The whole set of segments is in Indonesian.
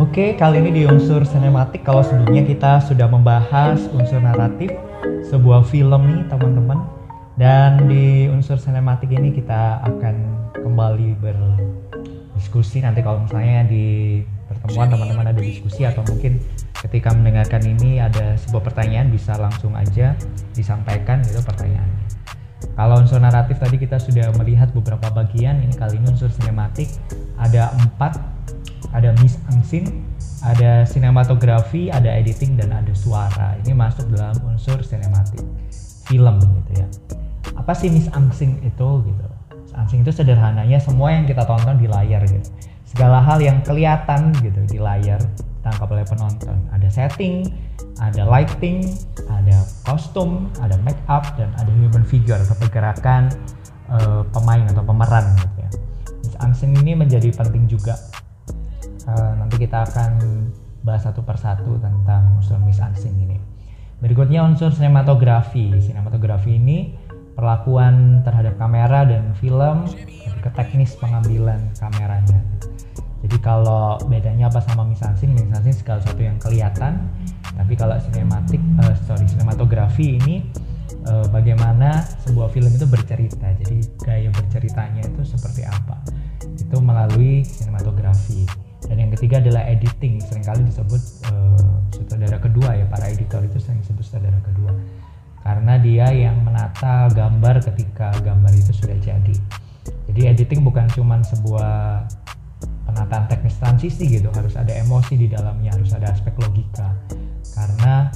Oke, kali ini di unsur sinematik kalau sebelumnya kita sudah membahas unsur naratif sebuah film nih teman-teman. Dan di unsur sinematik ini kita akan kembali berdiskusi nanti kalau misalnya di pertemuan teman-teman ada diskusi atau mungkin ketika mendengarkan ini ada sebuah pertanyaan bisa langsung aja disampaikan gitu pertanyaannya. Kalau unsur naratif tadi kita sudah melihat beberapa bagian, ini kali ini unsur sinematik ada empat, ada Miss Angsin, ada sinematografi, ada editing dan ada suara. Ini masuk dalam unsur sinematik film gitu ya. Apa sih Miss Angsin itu gitu? Angsin itu sederhananya semua yang kita tonton di layar gitu. Segala hal yang kelihatan gitu di layar tangkap oleh penonton. Ada setting, ada lighting, ada kostum, ada make up dan ada human figure atau pergerakan uh, pemain atau pemeran gitu ya. Angsin ini menjadi penting juga. Uh, nanti kita akan bahas satu persatu tentang unsur Miss Angsin ini. Berikutnya unsur sinematografi. Sinematografi ini perlakuan terhadap kamera dan film, ke teknis pengambilan kameranya. Jadi kalau bedanya apa sama misansing, misansing segala sesuatu yang kelihatan, tapi kalau sinematik, uh, sorry, sinematografi ini uh, bagaimana sebuah film itu bercerita. Jadi gaya berceritanya itu seperti apa? Itu melalui sinematografi. Dan yang ketiga adalah editing, sering kali disebut uh, sutradara kedua ya, para editor itu sering disebut sutradara kedua. Karena dia yang menata gambar ketika gambar itu sudah jadi. Jadi editing bukan cuma sebuah penataan teknis transisi gitu harus ada emosi di dalamnya harus ada aspek logika karena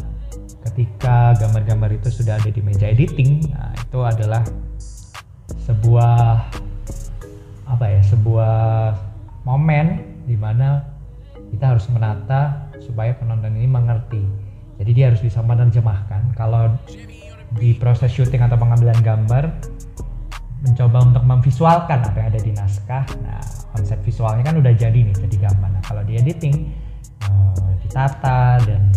ketika gambar-gambar itu sudah ada di meja editing nah itu adalah sebuah apa ya sebuah momen di mana kita harus menata supaya penonton ini mengerti jadi dia harus bisa menerjemahkan kalau di proses syuting atau pengambilan gambar mencoba untuk memvisualkan apa yang ada di naskah. Nah, konsep visualnya kan udah jadi nih, jadi gambar. Nah, kalau di editing uh, ditata dan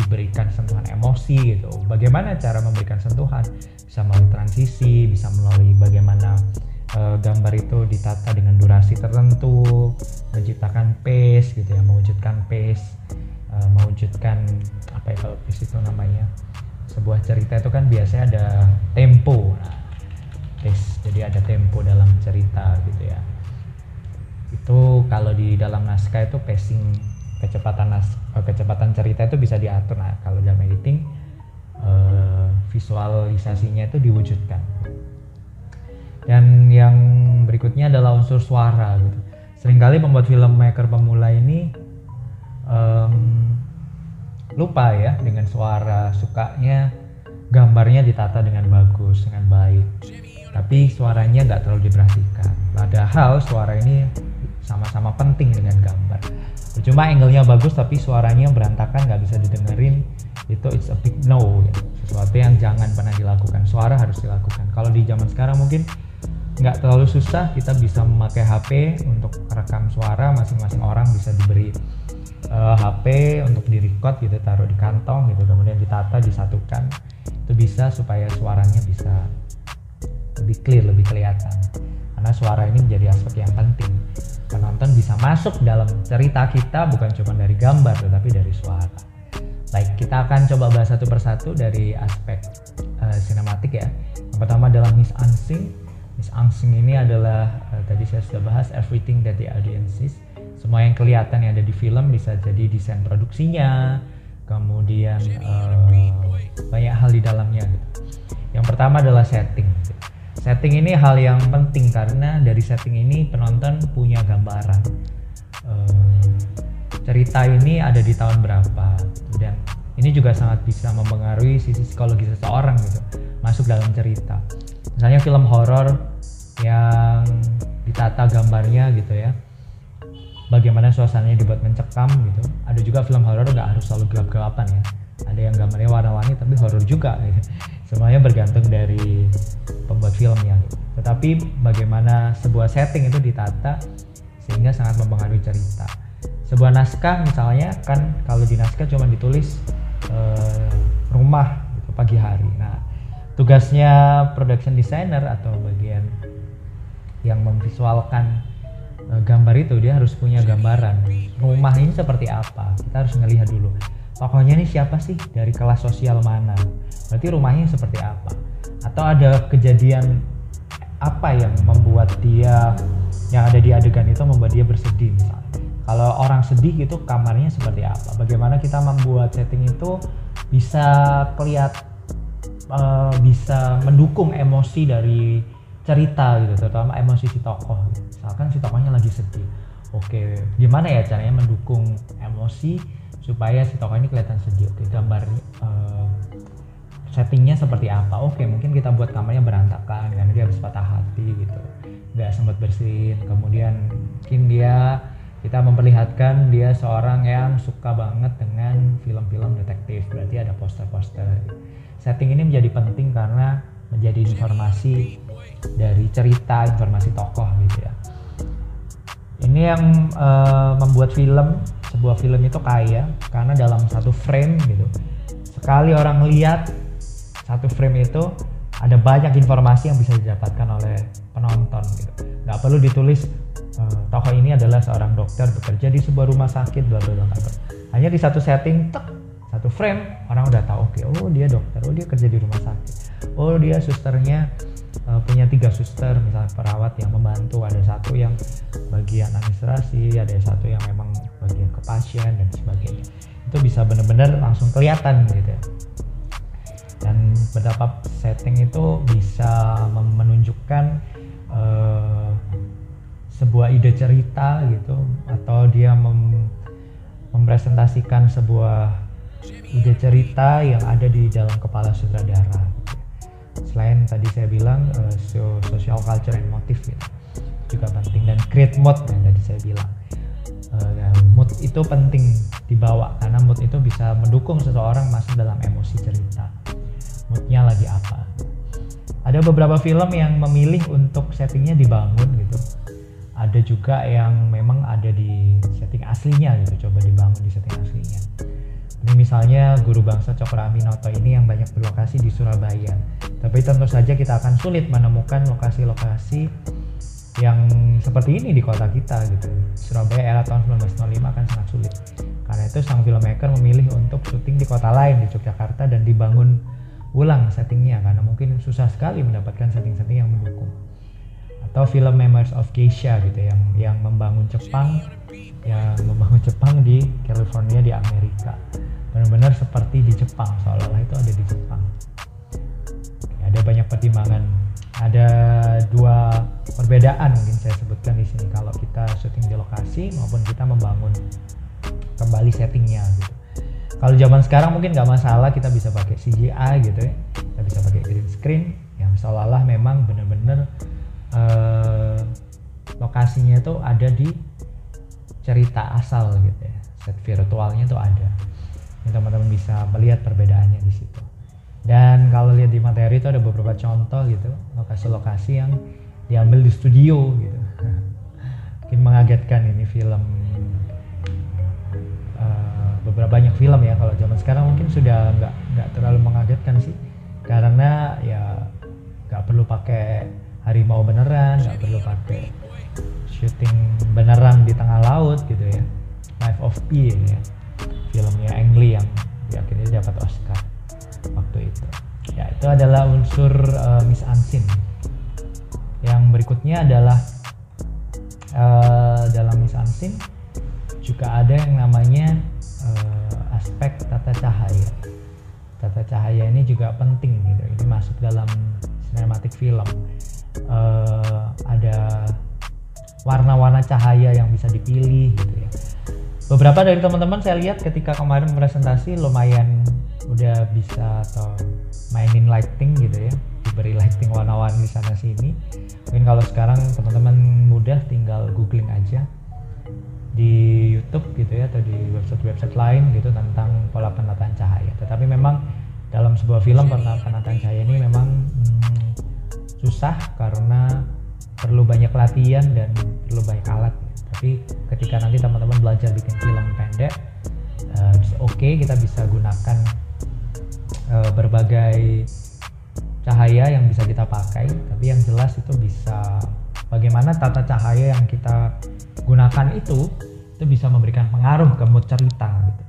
diberikan sentuhan emosi gitu. Bagaimana cara memberikan sentuhan? Bisa melalui transisi, bisa melalui bagaimana uh, gambar itu ditata dengan durasi tertentu, menciptakan pace gitu ya, mewujudkan pace, uh, mewujudkan apa ya kalau pace itu namanya sebuah cerita itu kan biasanya ada tempo. Nah, pace jadi ada tempo dalam cerita gitu ya. Itu kalau di dalam naskah itu pacing kecepatan nas eh, kecepatan cerita itu bisa diatur. Nah kalau dalam editing visualisasinya itu diwujudkan dan yang berikutnya adalah unsur suara gitu sering kali pembuat filmmaker pemula ini um, lupa ya dengan suara sukanya gambarnya ditata dengan bagus dengan baik tapi suaranya nggak terlalu diperhatikan. Padahal suara ini sama-sama penting dengan gambar. Cuma angle-nya bagus tapi suaranya berantakan nggak bisa didengerin itu it's a big no ya. sesuatu yang jangan pernah dilakukan suara harus dilakukan kalau di zaman sekarang mungkin nggak terlalu susah kita bisa memakai HP untuk rekam suara masing-masing orang bisa diberi uh, eh, HP untuk direcord gitu taruh di kantong gitu kemudian ditata disatukan itu bisa supaya suaranya bisa lebih clear, lebih kelihatan. Karena suara ini menjadi aspek yang penting. Penonton bisa masuk dalam cerita kita bukan cuma dari gambar tetapi dari suara. Baik, kita akan coba bahas satu persatu dari aspek uh, sinematik ya. Yang pertama adalah Miss Ansing. Miss Ansing ini adalah uh, tadi saya sudah bahas everything that the audience sees. Semua yang kelihatan yang ada di film bisa jadi desain produksinya, kemudian uh, banyak hal di dalamnya. Gitu. Yang pertama adalah setting. Setting ini hal yang penting karena dari setting ini penonton punya gambaran uh, cerita ini ada di tahun berapa dan ini juga sangat bisa mempengaruhi sisi psikologi seseorang gitu masuk dalam cerita misalnya film horor yang ditata gambarnya gitu ya. Bagaimana suasananya dibuat mencekam gitu. Ada juga film horor nggak harus selalu gelap-gelapan ya. Ada yang gambarnya warna-warni tapi horor juga gitu semuanya bergantung dari pembuat filmnya tetapi bagaimana sebuah setting itu ditata sehingga sangat mempengaruhi cerita. Sebuah naskah misalnya kan kalau di naskah cuma ditulis uh, rumah gitu pagi hari. Nah tugasnya production designer atau bagian yang memvisualkan uh, gambar itu dia harus punya gambaran. Rumah ini seperti apa? Kita harus ngelihat dulu. Tokohnya ini siapa sih? Dari kelas sosial mana? Berarti rumahnya seperti apa? Atau ada kejadian apa yang membuat dia yang ada di adegan itu membuat dia bersedih misalnya? Kalau orang sedih gitu kamarnya seperti apa? Bagaimana kita membuat setting itu bisa kelihat uh, bisa mendukung emosi dari cerita gitu terutama emosi si tokoh. Misalkan si tokohnya lagi sedih. Oke gimana ya caranya mendukung emosi supaya si tokoh ini kelihatan sedih? Oke gambar uh, settingnya seperti apa? Oke mungkin kita buat kamarnya berantakan karena dia habis patah hati gitu. Nggak sempat bersihin. Kemudian mungkin dia kita memperlihatkan dia seorang yang suka banget dengan film-film detektif. Berarti ada poster-poster. Setting ini menjadi penting karena menjadi informasi dari cerita informasi tokoh gitu ya. Ini yang uh, membuat film sebuah film itu kaya karena dalam satu frame gitu. Sekali orang lihat satu frame itu ada banyak informasi yang bisa didapatkan oleh penonton gitu. Nggak perlu ditulis uh, tokoh ini adalah seorang dokter bekerja di sebuah rumah sakit bla bla bla hanya di satu setting tek satu frame orang udah tahu oke okay, oh dia dokter oh dia kerja di rumah sakit oh dia susternya uh, punya tiga suster misalnya perawat yang membantu ada satu yang bagian administrasi ada satu yang memang bagian ke pasien dan sebagainya. Itu bisa benar-benar langsung kelihatan gitu ya. Dan betapa setting itu bisa menunjukkan uh, sebuah ide cerita gitu atau dia mem mempresentasikan sebuah ide cerita yang ada di dalam kepala sutradara selain tadi saya bilang uh, social culture and motif gitu, juga penting. Dan create mood yang tadi saya bilang. Uh, mood itu penting dibawa karena mood itu bisa mendukung seseorang masuk dalam emosi cerita. Moodnya lagi apa? Ada beberapa film yang memilih untuk settingnya dibangun gitu. Ada juga yang memang ada di setting aslinya gitu coba dibangun di setting aslinya misalnya guru bangsa Cokroaminoto ini yang banyak berlokasi di Surabaya. Tapi tentu saja kita akan sulit menemukan lokasi-lokasi yang seperti ini di kota kita gitu. Surabaya era tahun 1905 akan sangat sulit. Karena itu sang filmmaker memilih untuk syuting di kota lain di Yogyakarta dan dibangun ulang settingnya karena mungkin susah sekali mendapatkan setting-setting yang mendukung. Atau film Memories of Geisha gitu yang yang membangun Jepang yang membangun Jepang di California di Amerika benar-benar seperti di Jepang seolah-olah itu ada di Jepang. Ada banyak pertimbangan. Ada dua perbedaan mungkin saya sebutkan di sini. Kalau kita syuting di lokasi maupun kita membangun kembali settingnya gitu. Kalau zaman sekarang mungkin nggak masalah kita bisa pakai CGI gitu ya. Kita bisa pakai green screen yang seolah-olah memang benar-benar uh, lokasinya itu ada di cerita asal gitu ya. Set virtualnya itu ada teman-teman bisa melihat perbedaannya di situ. Dan kalau lihat di materi itu ada beberapa contoh gitu lokasi-lokasi yang diambil di studio gitu. Mungkin mengagetkan ini film uh, beberapa banyak film ya kalau zaman sekarang mungkin sudah nggak nggak terlalu mengagetkan sih. Karena ya nggak perlu pakai harimau beneran nggak perlu pakai syuting beneran di tengah laut gitu ya. Life of Pi ya filmnya Ang Lee yang di akhirnya dapat Oscar waktu itu. Ya itu adalah unsur uh, Miss Ansin. Yang berikutnya adalah uh, dalam Miss Ansin juga ada yang namanya uh, aspek tata cahaya. Tata cahaya ini juga penting gitu. Ini masuk dalam sinematik film. Uh, ada warna-warna cahaya yang bisa dipilih gitu ya beberapa dari teman-teman saya lihat ketika kemarin presentasi lumayan udah bisa atau mainin lighting gitu ya diberi lighting warna-warni sana sini. Mungkin kalau sekarang teman-teman mudah tinggal googling aja di YouTube gitu ya atau di website-website lain gitu tentang pola penataan cahaya. Tetapi memang dalam sebuah film penataan cahaya ini memang hmm, susah karena perlu banyak latihan dan perlu banyak alat tapi ketika nanti teman-teman belajar bikin film pendek uh, oke okay, kita bisa gunakan uh, berbagai cahaya yang bisa kita pakai tapi yang jelas itu bisa bagaimana tata cahaya yang kita gunakan itu itu bisa memberikan pengaruh ke mood cerita gitu.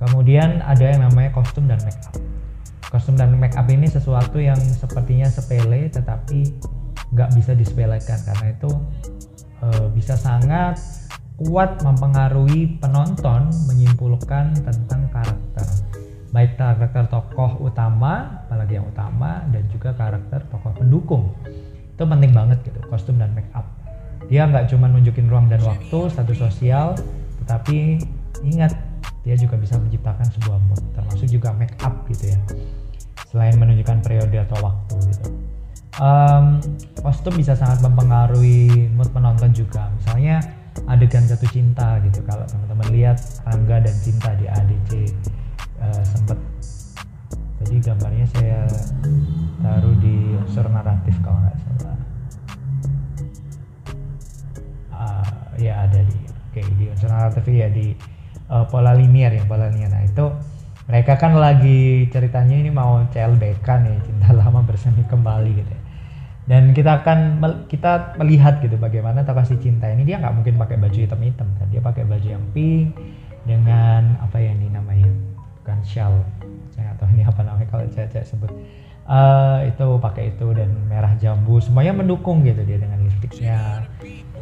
Kemudian ada yang namanya kostum dan make up. Kostum dan make up ini sesuatu yang sepertinya sepele tetapi nggak bisa disepelekan karena itu e, bisa sangat kuat mempengaruhi penonton menyimpulkan tentang karakter. Baik karakter tokoh utama apalagi yang utama dan juga karakter tokoh pendukung. Itu penting banget gitu kostum dan make up dia nggak cuma nunjukin ruang dan waktu status sosial tetapi ingat dia juga bisa menciptakan sebuah mood termasuk juga make up gitu ya. Selain menunjukkan periode atau waktu gitu um, kostum bisa sangat mempengaruhi mood penonton juga. Misalnya adegan jatuh cinta gitu. Kalau teman-teman lihat Angga dan Cinta di ADC uh, eh, sempat jadi gambarnya saya taruh di unsur naratif kalau nggak salah. Uh, ya ada di oke okay, di unsur naratif ya di uh, pola linier yang pola linier. Nah itu mereka kan lagi ceritanya ini mau CLBK nih cinta lama bersemi kembali gitu ya dan kita akan kita melihat gitu bagaimana si cinta ini. Dia nggak mungkin pakai baju hitam-hitam kan. Dia pakai baju yang pink dengan apa ya ini namanya? Bukan shawl. Saya nggak tahu ini apa namanya kalau cewek sebut. Uh, itu pakai itu dan merah jambu. Semuanya mendukung gitu dia dengan lipstiknya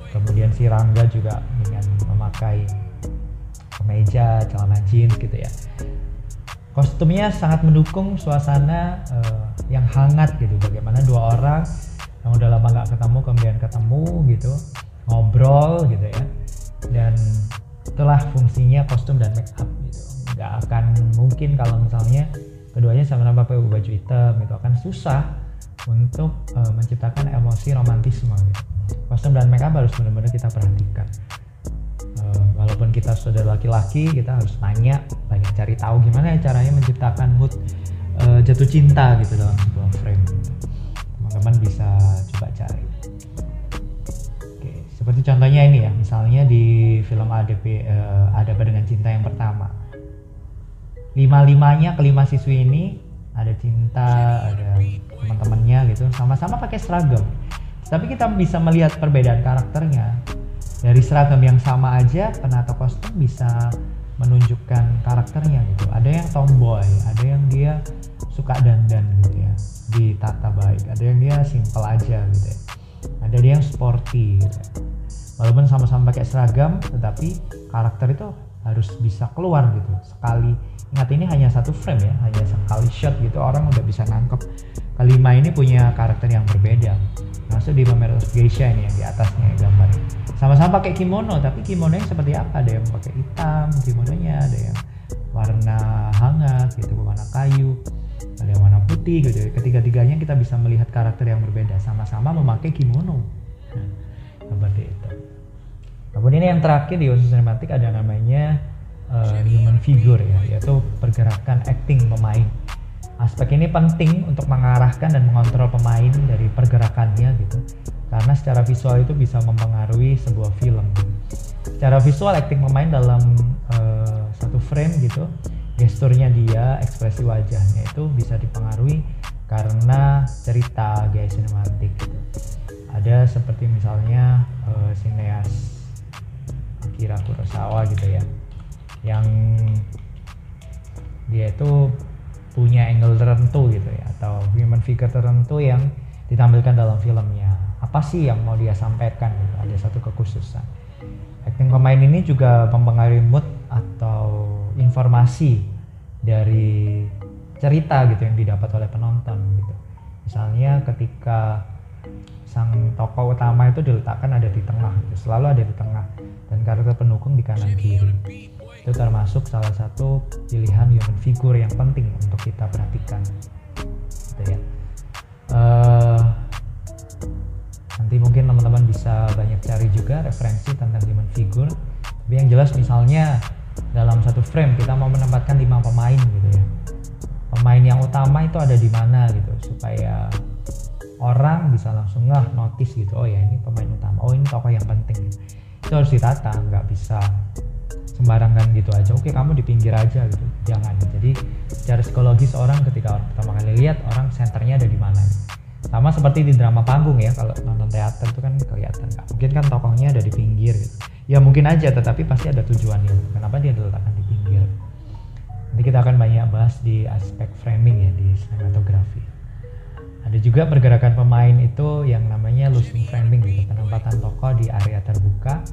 kemudian si Rangga juga dengan memakai kemeja celana jeans gitu ya. Kostumnya sangat mendukung suasana uh, yang hangat gitu. Bagaimana dua orang yang udah lama nggak ketemu kemudian ketemu gitu ngobrol gitu ya. Dan itulah fungsinya kostum dan make up gitu. Nggak akan mungkin kalau misalnya keduanya sama-sama pakai baju hitam itu akan susah untuk uh, menciptakan emosi romantisme gitu. kostum dan make up harus benar-benar kita perhatikan. Uh, walaupun kita sudah laki-laki kita harus nanya banyak cari tahu gimana ya caranya menciptakan mood uh, jatuh cinta gitu dalam sebuah frame. Teman-teman bisa coba cari oke seperti contohnya ini ya misalnya di film ADP uh, eh, ada dengan cinta yang pertama. Lima limanya kelima siswi ini ada cinta ada teman-temannya gitu sama-sama pakai seragam. Tapi kita bisa melihat perbedaan karakternya. Dari seragam yang sama aja penata kostum bisa menunjukkan karakternya gitu. Ada yang tomboy ada yang dia suka dandan gitu ya ditata baik. Ada yang dia simple aja gitu ya. Ada dia yang sporty gitu ya. walaupun sama-sama pakai seragam tetapi karakter itu harus bisa keluar gitu. Sekali ingat ini hanya satu frame ya hanya sekali shot gitu orang udah bisa nangkep. Kelima ini punya karakter yang berbeda. Masuk di Mameros Geisha ini yang di atasnya ya gambar sama-sama pakai kimono tapi kimononya seperti apa? Ada yang pakai hitam kimononya ada yang warna hangat gitu warna kayu ada yang warna putih gitu. Ya. ketiga-tiganya kita bisa melihat karakter yang berbeda. Sama-sama memakai kimono. Nah, seperti itu kemudian yang terakhir di usus sinematik ada namanya uh, human figure ya yaitu pergerakan acting pemain. Aspek ini penting untuk mengarahkan dan mengontrol pemain dari pergerakannya gitu. Karena secara visual itu bisa mempengaruhi sebuah film. Secara visual acting pemain dalam uh, satu frame gitu gesturnya dia, ekspresi wajahnya itu bisa dipengaruhi karena cerita gaya sinematik gitu. Ada seperti misalnya uh, sineas Akira Kurosawa gitu ya, yang dia itu punya angle tertentu gitu ya, atau human figure tertentu yang ditampilkan dalam filmnya. Apa sih yang mau dia sampaikan gitu? Ada satu kekhususan. Acting pemain ini juga mempengaruhi mood atau informasi dari cerita gitu yang didapat oleh penonton gitu. Misalnya ketika sang tokoh utama itu diletakkan ada di tengah, gitu. selalu ada di tengah dan karakter pendukung di kanan kiri. Itu termasuk salah satu pilihan human figure yang penting untuk kita perhatikan. Gitu ya. Uh, nanti mungkin teman-teman bisa banyak cari juga referensi tentang human figure. Tapi yang jelas misalnya dalam satu frame kita mau menempatkan lima pemain gitu ya pemain yang utama itu ada di mana gitu supaya orang bisa langsung nggak notice gitu oh ya ini pemain utama. Oh ini tokoh yang penting. Itu harus ditata nggak bisa sembarangan gitu aja. Oke kamu di pinggir aja gitu. Jangan. Jadi secara psikologis orang ketika orang pertama kali lihat orang senternya ada di mana? Sama seperti di drama panggung ya kalau nonton teater itu kan kelihatan. Nggak mungkin kan tokohnya ada di pinggir gitu. Ya mungkin aja tetapi pasti ada tujuannya. Kenapa dia diletakkan di pinggir? Nanti kita akan banyak bahas di aspek framing ya di sinematografi ada juga pergerakan pemain itu yang namanya losing framing gitu penempatan tokoh di area terbuka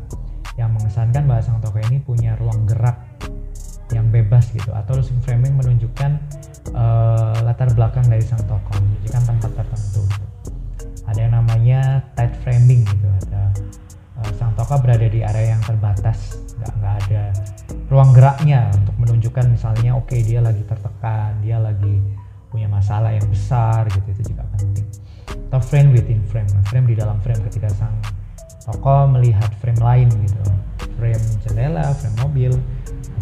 yang mengesankan bahwa sang tokoh ini punya ruang gerak yang bebas gitu atau losing framing menunjukkan uh, latar belakang dari sang tokoh menunjukkan tempat tertentu gitu. ada yang namanya tight framing gitu ada uh, sang tokoh berada di area yang terbatas nggak nggak ada ruang geraknya untuk menunjukkan misalnya oke okay, dia lagi tertekan dia lagi punya masalah yang besar gitu itu juga penting. Atau frame within frame frame di dalam frame ketika sang tokoh melihat frame lain gitu. Frame jendela frame mobil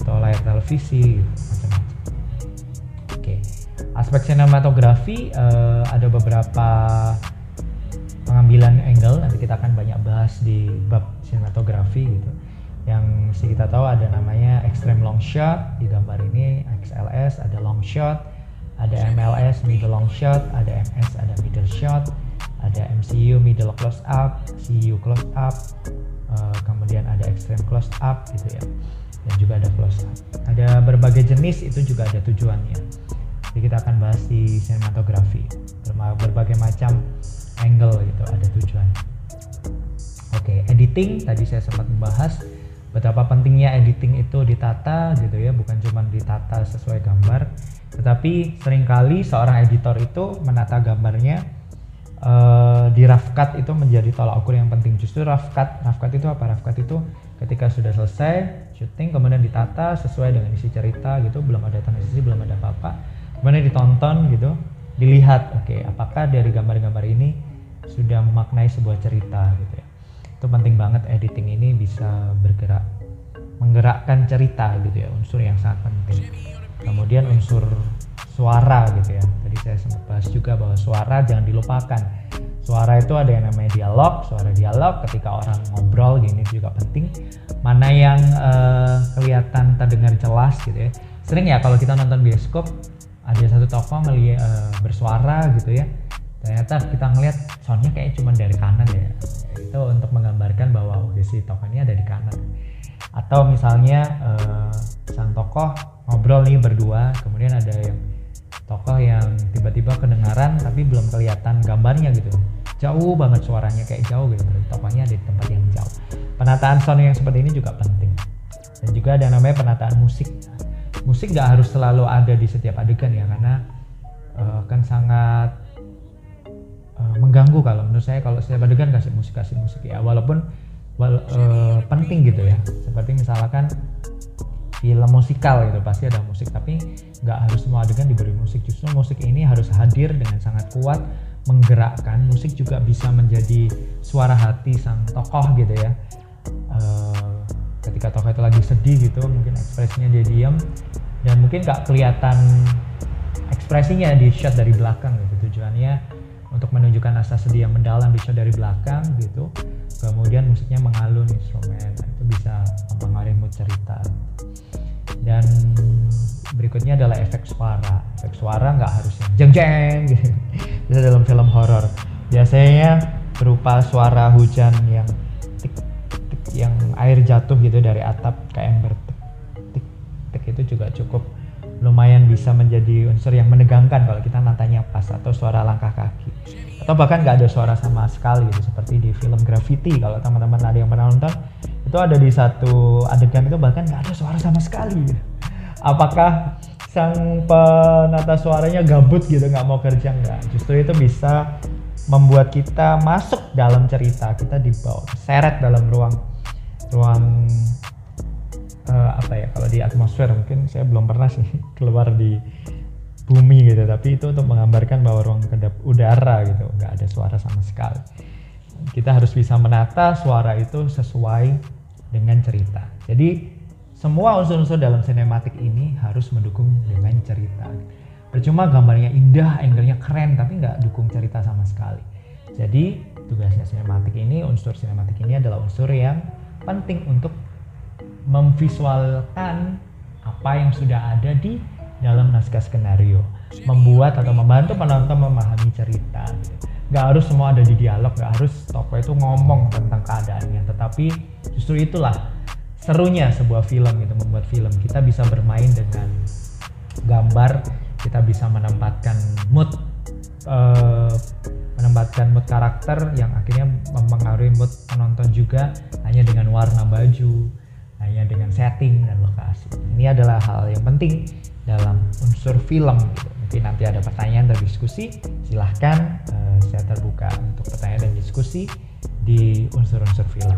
atau layar televisi gitu macam-macam. Oke. Aspek sinematografi uh, ada beberapa pengambilan angle nanti kita akan banyak bahas di bab sinematografi gitu. Yang sih kita tahu ada namanya extreme long shot di gambar ini XLS ada long shot ada MLS middle long shot ada MS ada middle shot ada MCU middle close up CU close up uh, kemudian ada extreme close up gitu ya dan juga ada close up. Ada berbagai jenis itu juga ada tujuannya. Jadi kita akan bahas di sinematografi berbagai macam angle gitu ada tujuannya. Oke, editing tadi saya sempat membahas betapa pentingnya editing itu ditata gitu ya, bukan cuma ditata sesuai gambar, tetapi sering kali seorang editor itu menata gambarnya uh, di rough cut itu menjadi tolak ukur yang penting. Justru rough cut, rough cut itu apa? Rough cut itu ketika sudah selesai syuting kemudian ditata sesuai dengan isi cerita gitu belum ada transisi belum ada apa-apa kemudian ditonton gitu dilihat oke okay, apakah dari gambar-gambar ini sudah memaknai sebuah cerita gitu ya itu penting banget editing ini bisa bergerak menggerakkan cerita gitu ya unsur yang sangat penting kemudian unsur suara gitu ya. Tadi saya sempat bahas juga bahwa suara jangan dilupakan. Suara itu ada yang namanya dialog. Suara dialog ketika orang ngobrol gini juga penting. Mana yang uh, kelihatan terdengar jelas gitu ya. Sering ya kalau kita nonton bioskop ada satu tokoh ngeliat uh, bersuara gitu ya. Ternyata kita ngeliat soundnya kayak cuma dari kanan ya. Itu untuk menggambarkan bahwa oh si tokoh ini ada di kanan. Atau misalnya uh, sang tokoh ngobrol nih berdua kemudian ada yang tokoh yang tiba-tiba kedengaran tapi belum kelihatan gambarnya gitu. Jauh banget suaranya kayak jauh gitu. Tokohnya ada di tempat yang jauh. Penataan sound yang seperti ini juga penting. Dan juga ada namanya penataan musik. Musik nggak harus selalu ada di setiap adegan ya karena uh, kan sangat uh, mengganggu kalau menurut saya kalau setiap adegan kasih musik kasih musik ya. Walaupun wal, uh, penting gitu ya. Seperti misalkan film musikal gitu pasti ada musik tapi nggak harus semua adegan diberi musik. Justru musik ini harus hadir dengan sangat kuat menggerakkan. Musik juga bisa menjadi suara hati sang tokoh gitu ya. Uh, ketika tokoh itu lagi sedih gitu mungkin ekspresinya dia diam dan mungkin nggak kelihatan ekspresinya di shot dari belakang gitu. Tujuannya untuk menunjukkan rasa sedih yang mendalam di shot dari belakang gitu. Kemudian musiknya mengalun instrumen itu bisa mempengaruhi mood cerita dan berikutnya adalah efek suara. Efek suara nggak harus jeng jeng gitu. Bisa dalam film horor. Biasanya berupa suara hujan yang tik tik yang air jatuh gitu dari atap kayak ember tik tik itu juga cukup lumayan bisa menjadi unsur yang menegangkan kalau kita nantanya pas atau suara langkah kaki. Atau bahkan nggak ada suara sama sekali gitu seperti di film Graffiti kalau teman-teman ada yang pernah nonton itu ada di satu adegan itu bahkan nggak ada suara sama sekali. Apakah sang penata suaranya gabut gitu nggak mau kerja nggak? Justru itu bisa membuat kita masuk dalam cerita. Kita dibawa seret dalam ruang ruang uh, apa ya kalau di atmosfer mungkin saya belum pernah sih keluar di bumi gitu. Tapi itu untuk menggambarkan bahwa ruang kedap udara gitu nggak ada suara sama sekali. Kita harus bisa menata suara itu sesuai dengan cerita. Jadi semua unsur-unsur dalam sinematik ini harus mendukung dengan cerita. Percuma gambarnya indah, angle-nya keren, tapi nggak dukung cerita sama sekali. Jadi tugasnya sinematik ini, unsur sinematik ini adalah unsur yang penting untuk memvisualkan apa yang sudah ada di dalam naskah skenario. Membuat atau membantu penonton memahami cerita gitu. Gak harus semua ada di dialog, gak harus tokoh itu ngomong tentang keadaannya, tetapi justru itulah serunya sebuah film gitu membuat film. Kita bisa bermain dengan gambar kita bisa menempatkan mood uh, menempatkan mood karakter yang akhirnya mempengaruhi mood penonton juga hanya dengan warna baju hanya dengan setting dan lokasi. Ini adalah hal yang penting dalam unsur film gitu mungkin nanti ada pertanyaan dan diskusi silahkan uh, saya terbuka untuk pertanyaan dan diskusi di unsur-unsur film